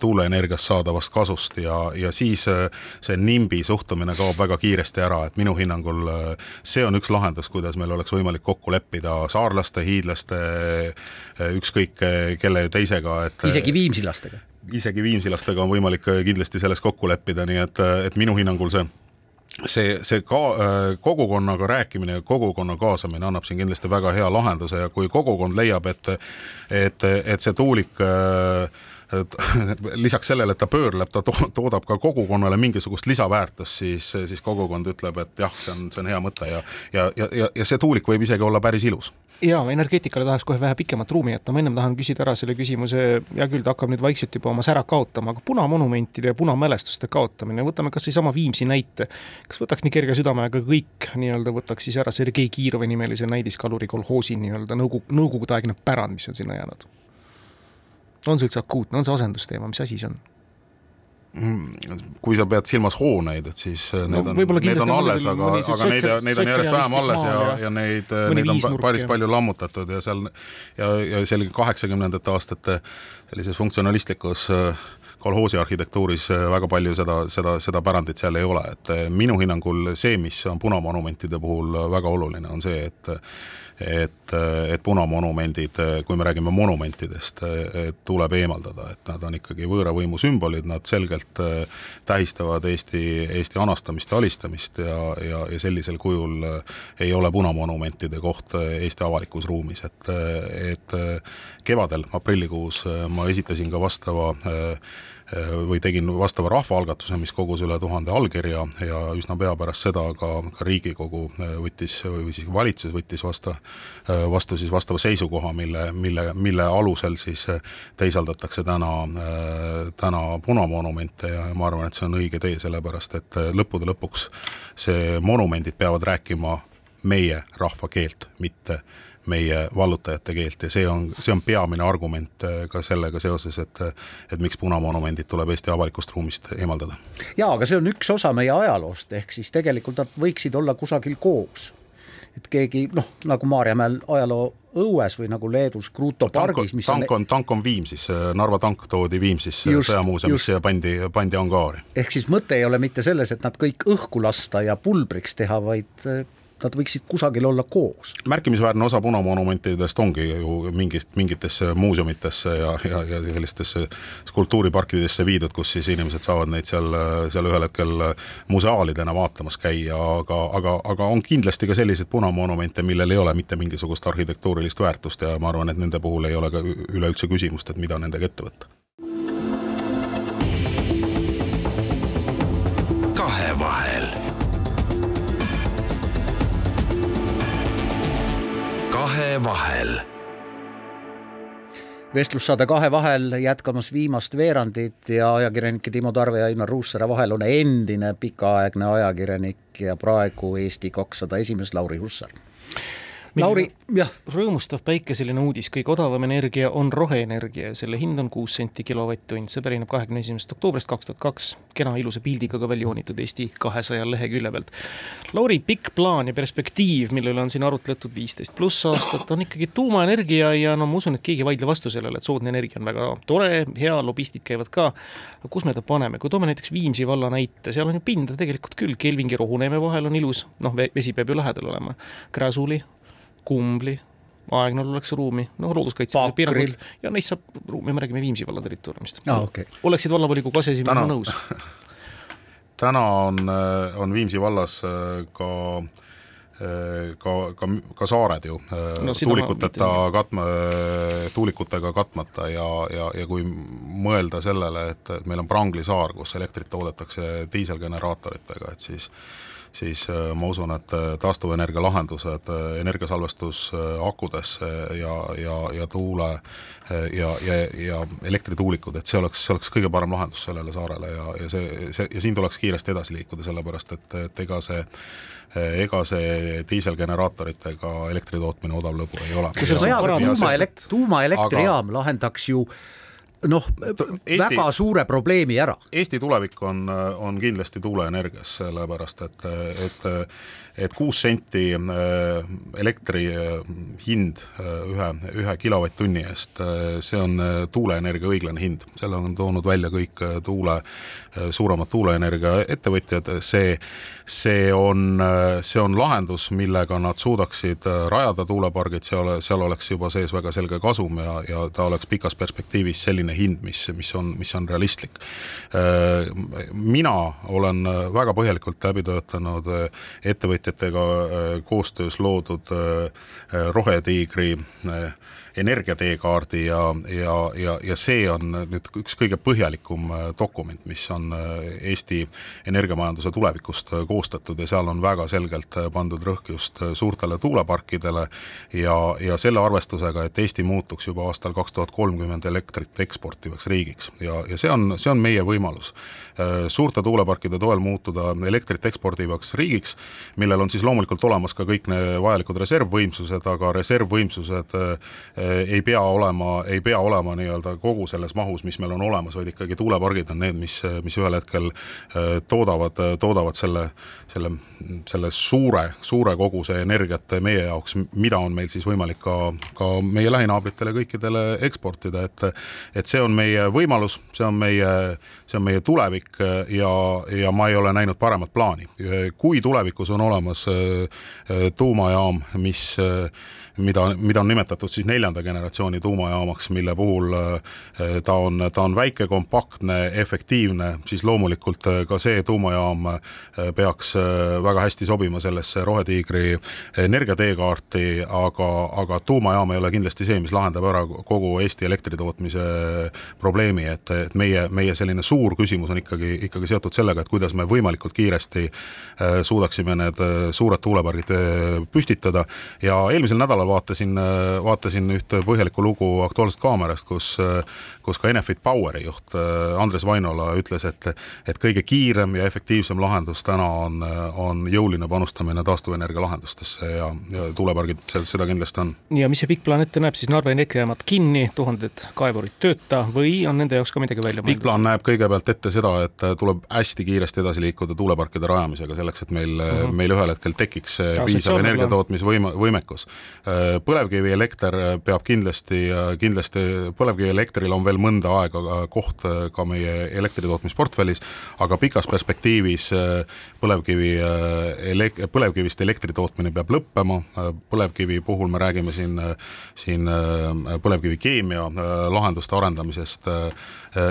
tuuleenergiast saadavast kasust ja, ja siis see NIMBY suhtumine kaob väga kiiresti ära, et minu hinnangul see on üks lahendus, kuidas meil oleks võimalik kokku leppida saarlaste, hiidlaste, ükskõik kelle teisega, et isegi viimsilastega isegi viimsilastega on võimalik äh, kindlasti selles kokku leppida, nii et, äh, et minu hinnangul see see, see ka äh, kogukonnaga rääkimine ja kogukonna kaasamine annab siin kindlasti väga hea lahenduse ja kui kogukond leiab, et et, et see tuulik äh, lisaks sellele, et ta pöörleb, ta to toodab ka kogukonnale mingisugust lisaväärtust, siis, siis kogukond ütleb, et jah, see on, see on hea mõte ja, ja, ja, ja, ja see tuulik võib isegi olla päris ilus ja energeetikale tahaks kohe vähe pikemat ruumi jätta, ma ennem tahan küsida ära selle küsimuse, hea küll, ta hakkab nüüd vaikselt juba oma sära kaotama, aga punamonumentide ja punamälestuste kaotamine, võtame kasvõi sama Viimsi näite. kas võtaks nii kerge südamega kõik nii-öelda võtaks siis ära Sergei Kiirovi nimelise näidiskaluri kolhoosi nii-öelda nõukogu, nõukogudeaegne pärand, mis on sinna jäänud? On see üldse akuutne, on see asendusteema, mis asi see on? Mm, kui sa pead silmas hooneid, et siis äh, need no, on, need on alles, aga, aga neid, neid on järjest vähem alles ja, ja, ja neid, äh, neid on päris palju lammutatud ja seal ja, ja selline kaheksakümnendate aastate sellises funktsionalistlikus äh, kolhoosi arhitektuuris väga palju seda, seda, seda pärandit seal ei ole, et minu hinnangul see, mis on punamonumentide puhul väga oluline, on see, et et, et punamonumendid, kui me räägime monumentidest, tuleb eemaldada, et nad on ikkagi võõra võimu sümbolid, nad selgelt tähistavad Eesti, Eesti anastamist ja alistamist ja, ja, ja sellisel kujul ei ole punamonumentide koht Eesti avalikus ruumis, et, et kevadel, aprillikuus ma esitasin ka vastava Äh, või tegin vastava rahvaalgatuse, mis kogus üle tuhande allkirja ja üsna pea pärast seda ka, ka Riigikogu äh, võttis või siis valitsus võttis vasta, äh, vastu siis vastava seisukoha, mille, mille, mille alusel siis teisaldatakse täna, täna punamonumente ja ma arvan, et see on õige tee, sellepärast et lõppude lõpuks see monumendid peavad rääkima meie rahva keelt, mitte meie vallutajate keelt ja see on, see on peamine argument äh, ka sellega seoses, et et miks punamonumendid tuleb Eesti avalikust ruumist eemaldada. jaa, aga see on üks osa meie ajaloost, ehk siis tegelikult nad võiksid olla kusagil koos. et keegi noh, nagu Maarjamäel ajaloo õues või nagu Leedus Kruuto pargis, mis tank on, tank on Viimsis, Narva tank toodi Viimsisse sõjamuuseumisse ja pandi, pandi angaari. ehk siis mõte ei ole mitte selles, et nad kõik õhku lasta ja pulbriks teha, vaid nad võiksid kusagil olla koos. märkimisväärne osa punamonumentidest ongi ju mingist, mingitesse muuseumitesse ja, ja, ja sellistesse kultuuriparkidesse viidud, kus siis inimesed saavad neid seal, seal ühel hetkel museaalidena vaatamas käia, aga, aga, aga on kindlasti ka selliseid punamonumente, millel ei ole mitte mingisugust arhitektuurilist väärtust ja ma arvan, et nende puhul ei ole ka üleüldse küsimust, et mida nendega ette võtta. kahevahel kahevahel. vestlussaade Kahe vahel jätkamas viimast veerandit ja ajakirjanike Timo Tarve ja Ainar Ruussaare vahel on endine pikaaegne ajakirjanik ja praegu Eesti kakssada esimees Lauri Hussar Lauri, jah. rõõmustav päikeseline uudis, kõige odavam energia on roheenergia ja selle hind on kuus senti kilovatt-tund, see pärineb kahekümne esimesest oktoobrist kaks tuhat kaks. kena ilusa pildiga ka välja joonitud Eesti kahesajal lehekülje pealt. Lauri, pikk plaan ja perspektiiv, mille üle on siin arutletud viisteist pluss aastat, on ikkagi tuumaenergia ja no ma usun, et keegi ei vaidle vastu sellele, et soodne energia on väga tore, hea, lobistid käivad ka. aga kus me ta paneme, kui toome näiteks Viimsi valla näite, seal on ju pinda tegelikult küll, Kelvingi Rohuneeme vahel on ilus, noh, vesi peab ju lähedal olema, Gräzuli Kumbli, Aegnal oleks ruumi, noh, looduskaitselised piirangud ja neist saab ruumi, me räägime Viimsi valla territooriumist ah,. Okay. oleksid vallavolikogu aseesimehega nõus? täna on, on Viimsi vallas äh, ka äh, ka, ka, ka saared ju no, tuulikuteta katma, tuulikutega katmata ja, ja, ja kui mõelda sellele, et, et meil on Prangli saar, kus elektrit toodetakse diiselgeneraatoritega, et siis siis äh, ma usun, et äh, taastuvenergia lahendused äh, energiasalvestus akudesse ja, ja, ja tuule ja, ja, ja elektrituulikud, et see oleks, see oleks kõige parem lahendus sellele saarele ja, ja see, see ja siin tuleks kiiresti edasi liikuda, sellepärast et, et ega see ega see diiselgeneraatoritega elektri tootmine odav lõbu ei ole. kusjuures tuumaelekt-, tuumaelektrijaam lahendaks ju noh, väga suure probleemi ära. Eesti tulevik on, on kindlasti tuuleenergias, sellepärast et, et et kuus senti äh, elektri äh, hind äh, ühe, ühe kilovatt-tunni eest, see on tuuleenergia õiglane hind, selle on toonud välja kõik tuule, suuremad tuuleenergia ettevõtjad, see, see on, see on lahendus, millega nad suudaksid rajada tuulepargid, seal, seal oleks juba sees väga selge kasum ja, ja ta oleks pikas perspektiivis selline hind, mis, mis on, mis on realistlik. mina olen väga põhjalikult läbi töötanud ettevõtjate ettevõtjatega koostöös loodud Rohetiigri energiateekaardi ja, ja, ja, ja see on nüüd üks kõige põhjalikum dokument, mis on Eesti energiamajanduse tulevikust koostatud ja seal on väga selgelt pandud rõhk just suurtele tuuleparkidele ja, ja selle arvestusega, et Eesti muutuks juba aastal kaks tuhat kolmkümmend elektrit eksportivaks riigiks. Ja, ja see on, see on meie võimalus suurte tuuleparkide toel muutuda elektrit ekspordivaks riigiks, millel on siis loomulikult olemas ka kõik vajalikud reservvõimsused, aga reservvõimsused ei pea olema, ei pea olema nii-öelda kogu selles mahus, mis meil on olemas, vaid ikkagi tuulepargid on need, mis, mis ühel hetkel eh, toodavad, toodavad selle, selle, selle suure, suure koguse energiat meie jaoks, mida on meil siis võimalik ka, ka meie lähinaabritele kõikidele eksportida, et et see on meie võimalus, see on meie, see on meie tulevik ja, ja ma ei ole näinud paremat plaani. kui tulevikus on olemas äh, äh, tuumajaam, mis äh, mida, mida on nimetatud siis neljanda generatsiooni tuumajaamaks, mille puhul äh, ta on, ta on väike, kompaktne, efektiivne, siis loomulikult äh, ka see tuumajaam äh, peaks väga hästi sobima sellesse Rohetiigri energiateekaarti, aga, aga tuumajaam ei ole kindlasti see, mis lahendab ära kogu Eesti elektritootmise probleemi, et, et meie, meie selline suur küsimus on ikkagi, ikkagi seotud sellega, et kuidas me võimalikult kiiresti suudaksime need suured tuulepargid püstitada. Ja eelmisel nädalal vaatasin, vaatasin ühte põhjalikku lugu Aktuaalsest Kaamerast, kus, kus ka Enefit Poweri juht Andres Vainola ütles, et, et kõige kiirem ja efektiivsem lahendus täna on, on jõuline panustamine taastuvenergia lahendustesse ja, ja tuulepargid seda kindlasti on. ja mis see pikk plaan ette näeb, siis Narva elektrijaamad kinni, tuhanded kaevurid tööta või on nende jaoks ka midagi välja mõeldud? pikk plaan näeb kõigepealt ette seda, et tuleb hästi kiiresti edasi liikuda tuuleparkide rajamisega, selleks et meil uh, -huh. meil ühel hetkel tekiks piisav energiatootmisvõime, võimekus põlevkivielekter peab kindlasti, kindlasti põlevkivielektril on veel mõnda aega koht ka meie elektritootmisportfellis, aga pikas perspektiivis põlevkivi elek-, põlevkivist elektri tootmine peab lõppema, põlevkivi puhul me räägime siin, siin põlevkivikeemia lahenduste arendamisest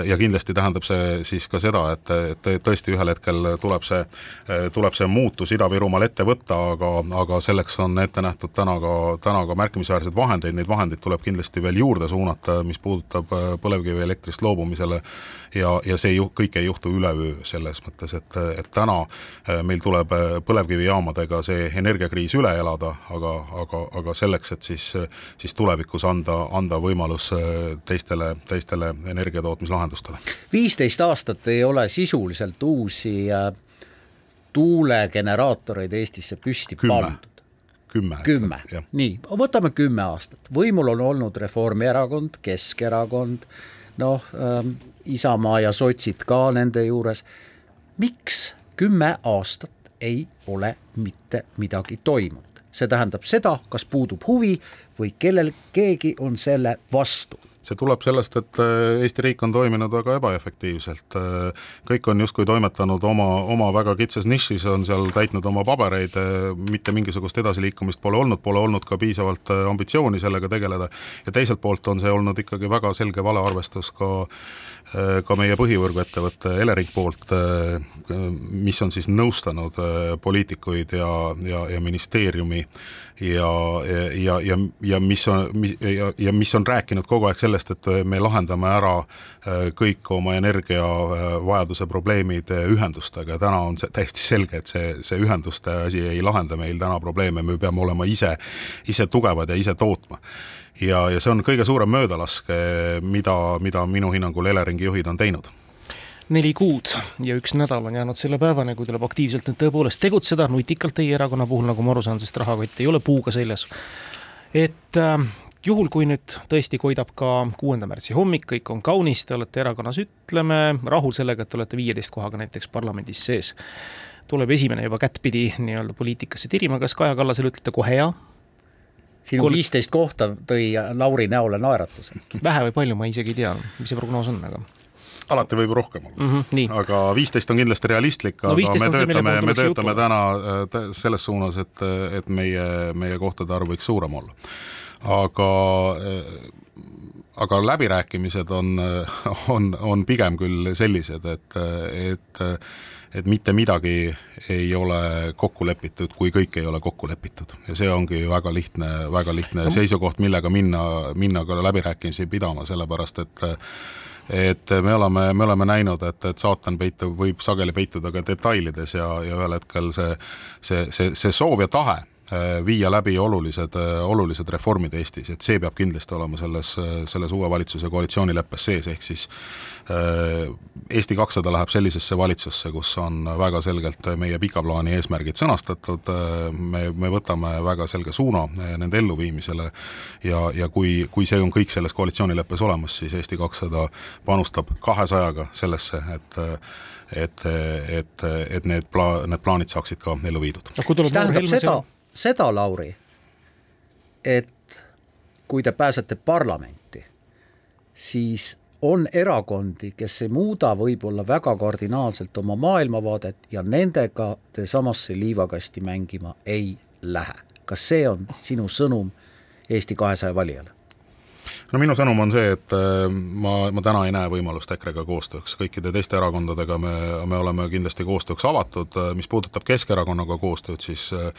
ja kindlasti tähendab see siis ka seda, et, et tõesti ühel hetkel tuleb see, tuleb see muutus Ida-Virumaal ette võtta, aga, aga selleks on ette nähtud täna ka, täna ka märkimisväärseid vahendeid, neid vahendeid tuleb kindlasti veel juurde suunata, mis puudutab põlevkivielektrist loobumisele. Ja, ja see ju kõik ei juhtu üleöö selles mõttes, et, et täna meil tuleb põlevkivijaamadega see energiakriis üle elada, aga, aga, aga selleks, et siis, siis tulevikus anda, anda võimalus teistele, teistele energiatootmislahendustele. viisteist aastat ei ole sisuliselt uusi tuulegeneraatoreid Eestisse püsti kümme. pandud. kümme. kümme, nii, võtame kümme aastat, võimul on olnud Reformierakond, Keskerakond, noh ähm,, Isamaa ja sotsid ka nende juures. miks kümme aastat ei ole mitte midagi toimunud? see tähendab seda, kas puudub huvi või kellel, keegi on selle vastu see tuleb sellest, et äh, Eesti riik on toiminud väga ebaefektiivselt. Äh, kõik on justkui toimetanud oma, oma väga kitsas nišis, on seal täitnud oma pabereid, äh, mitte mingisugust edasiliikumist pole olnud, pole olnud ka piisavalt ambitsiooni sellega tegeleda. ja teiselt poolt on see olnud ikkagi väga selge valearvestus ka ka meie põhivõrguettevõtte Elering poolt, mis on siis nõustanud poliitikuid ja, ja, ja ministeeriumi ja, ja, ja, ja mis on, ja, ja mis on rääkinud kogu aeg sellest, et me lahendame ära äh, kõik oma energiavajaduse probleemid äh, ühendustega. Ja täna on see täiesti selge, et see, see ühenduste asi ei lahenda meil täna probleeme, me peame olema ise, ise tugevad ja ise tootma. Ja, ja see on kõige suurem möödalask, mida, mida minu hinnangul Eleringi juhid on teinud. Neli kuud ja üks nädal on jäänud selle päevani, kui tuleb aktiivselt nüüd tõepoolest tegutseda, nutikalt teie erakonna puhul, nagu ma aru saan, sest rahakott ei ole puuga seljas. et äh, juhul, kui nüüd tõesti koidab ka kuuenda märtsi hommik, kõik on kaunis, te olete erakonnas, ütleme, rahul sellega, et te olete viieteist kohaga näiteks parlamendis sees, tuleb esimene juba kättpidi nii-öelda poliitikasse tirima, kas Kaja Kallasele ütlete kohe jaa? sinu viisteist kohta tõi Lauri näole naeratuse. vähe või palju, ma isegi ei tea, mis see prognoos on, aga alati võib rohkem olla mm. -hmm, aga viisteist on kindlasti realistlik no,, aga me töötame, me töötame jutu. täna äh, selles suunas, et, et meie, meie kohtade arv võiks suurem olla. Aga aga läbirääkimised on, on, on pigem küll sellised, et, et et mitte midagi ei ole kokku lepitud, kui kõik ei ole kokku lepitud. Ja see ongi väga lihtne, väga lihtne seisukoht, millega minna, minna ka läbirääkimisi pidama, sellepärast et et me oleme, me oleme näinud, et, et saatan peitub, võib sageli peituda ka detailides ja, ja ühel hetkel see, see, see, see soov ja tahe viia läbi olulised, äh, olulised reformid Eestis, et see peab kindlasti olema selles, selles uue valitsuse koalitsioonileppes sees, ehk siis äh, Eesti kakssada läheb sellisesse valitsusse, kus on väga selgelt meie pika plaani eesmärgid sõnastatud, me, me võtame väga selge suuna nende elluviimisele ja, ja kui, kui see on kõik selles koalitsioonileppes olemas, siis Eesti kakssada panustab kahesajaga sellesse, et et, et, et need pla-, need plaanid saaksid ka ellu viidud. mis tähendab seda, seda, Lauri, et kui te pääsete parlamenti, siis on erakondi, kes ei muuda võib-olla väga kardinaalselt oma maailmavaadet ja nendega te samasse liivakasti mängima ei lähe. kas see on sinu sõnum Eesti kahesaja valijale? no minu sõnum on see, et äh, ma, ma täna ei näe võimalust EKRE-ga koostööks, kõikide teiste erakondadega me, me oleme kindlasti koostööks avatud, mis puudutab Keskerakonnaga koostööd, siis äh,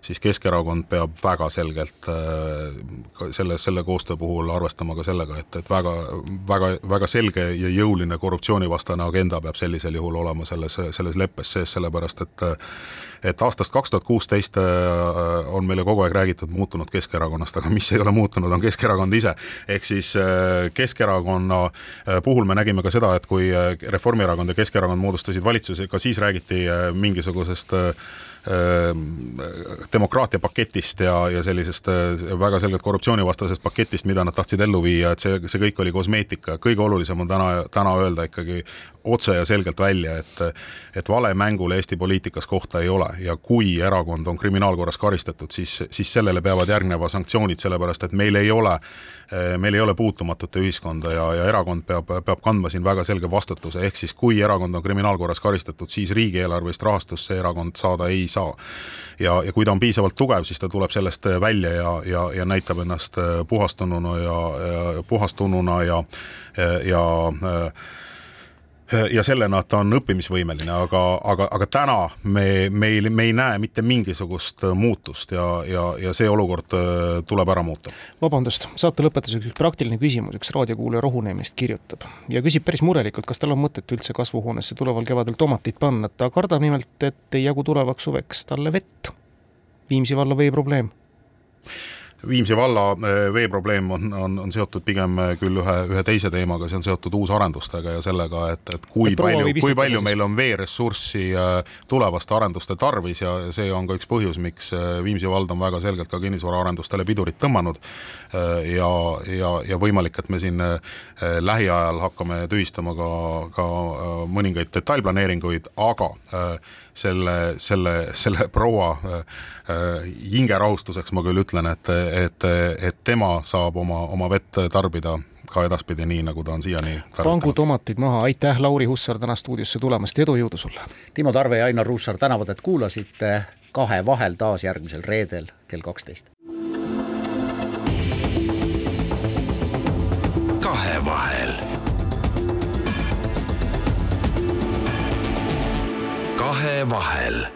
siis Keskerakond peab väga selgelt äh, selle, selle koostöö puhul arvestama ka sellega, et, et väga, väga, väga selge ja jõuline korruptsioonivastane agenda peab sellisel juhul olema selles, selles leppes sees, sellepärast et et aastast kaks tuhat kuusteist äh, on meile kogu aeg räägitud muutunud Keskerakonnast, aga mis ei ole muutunud, on Keskerakond ise. ehk siis äh, Keskerakonna puhul me nägime ka seda, et kui Reformierakond ja Keskerakond moodustasid valitsuse, ka siis räägiti mingisugusest Ehm, demokraatia paketist ja, ja sellisest äh, väga selgelt korruptsioonivastasest paketist, mida nad tahtsid ellu viia, et see, see kõik oli kosmeetika, kõige olulisem on täna, täna öelda ikkagi otse ja selgelt välja, et et valemängul Eesti poliitikas kohta ei ole ja kui erakond on kriminaalkorras karistatud, siis, siis sellele peavad järgnema sanktsioonid, sellepärast et meil ei ole, meil ei ole puutumatute ühiskonda ja, ja erakond peab, peab kandma siin väga selge vastutuse, ehk siis kui erakond on kriminaalkorras karistatud, siis riigieelarvelist rahastust see erakond saada ei saa. ja, ja kui ta on piisavalt tugev, siis ta tuleb sellest välja ja, ja, ja näitab ennast puhastununa ja, ja puhastununa ja, ja, ja ja sellena ta on õppimisvõimeline, aga, aga, aga täna me, meil, me ei näe mitte mingisugust muutust ja, ja, ja see olukord äh, tuleb ära muuta. vabandust, saate lõpetuseks üks praktiline küsimus, üks raadiokuulaja Rohuneemist kirjutab ja küsib päris murelikult, kas tal on mõtet üldse kasvuhoonesse tuleval kevadel tomateid panna, ta kardab nimelt, et ei jagu tulevaks suveks talle vett. Viimsi valla veeprobleem Viimsi valla eh, veeprobleem on, on, on seotud pigem eh, küll ühe, ühe teise teemaga, see on seotud uusarendustega ja sellega, et, et kui et palju, kui palju meil on veeressurssi eh, tulevaste arenduste tarvis ja see on ka üks põhjus, miks Viimsi vald on väga selgelt ka kinnisvaraarendustele pidurit tõmmanud. ja, ja, ja võimalik, et me siin lähiajal hakkame tühistama ka, ka mõningaid detailplaneeringuid, aga selle, selle, selle proua hingerahustuseks ma küll ütlen, et, et, et tema saab oma, oma vett tarbida ka edaspidi nii, nagu ta on siiani pangu tomatid maha, aitäh, Lauri Hussar, täna stuudiosse tulemast, edu, jõudu sulle! Timo Tarve ja Ainar Ruussaar tänavad, et kuulasite Kahe vahel taas järgmisel reedel kell kaksteist. kahevahel. Kahevahel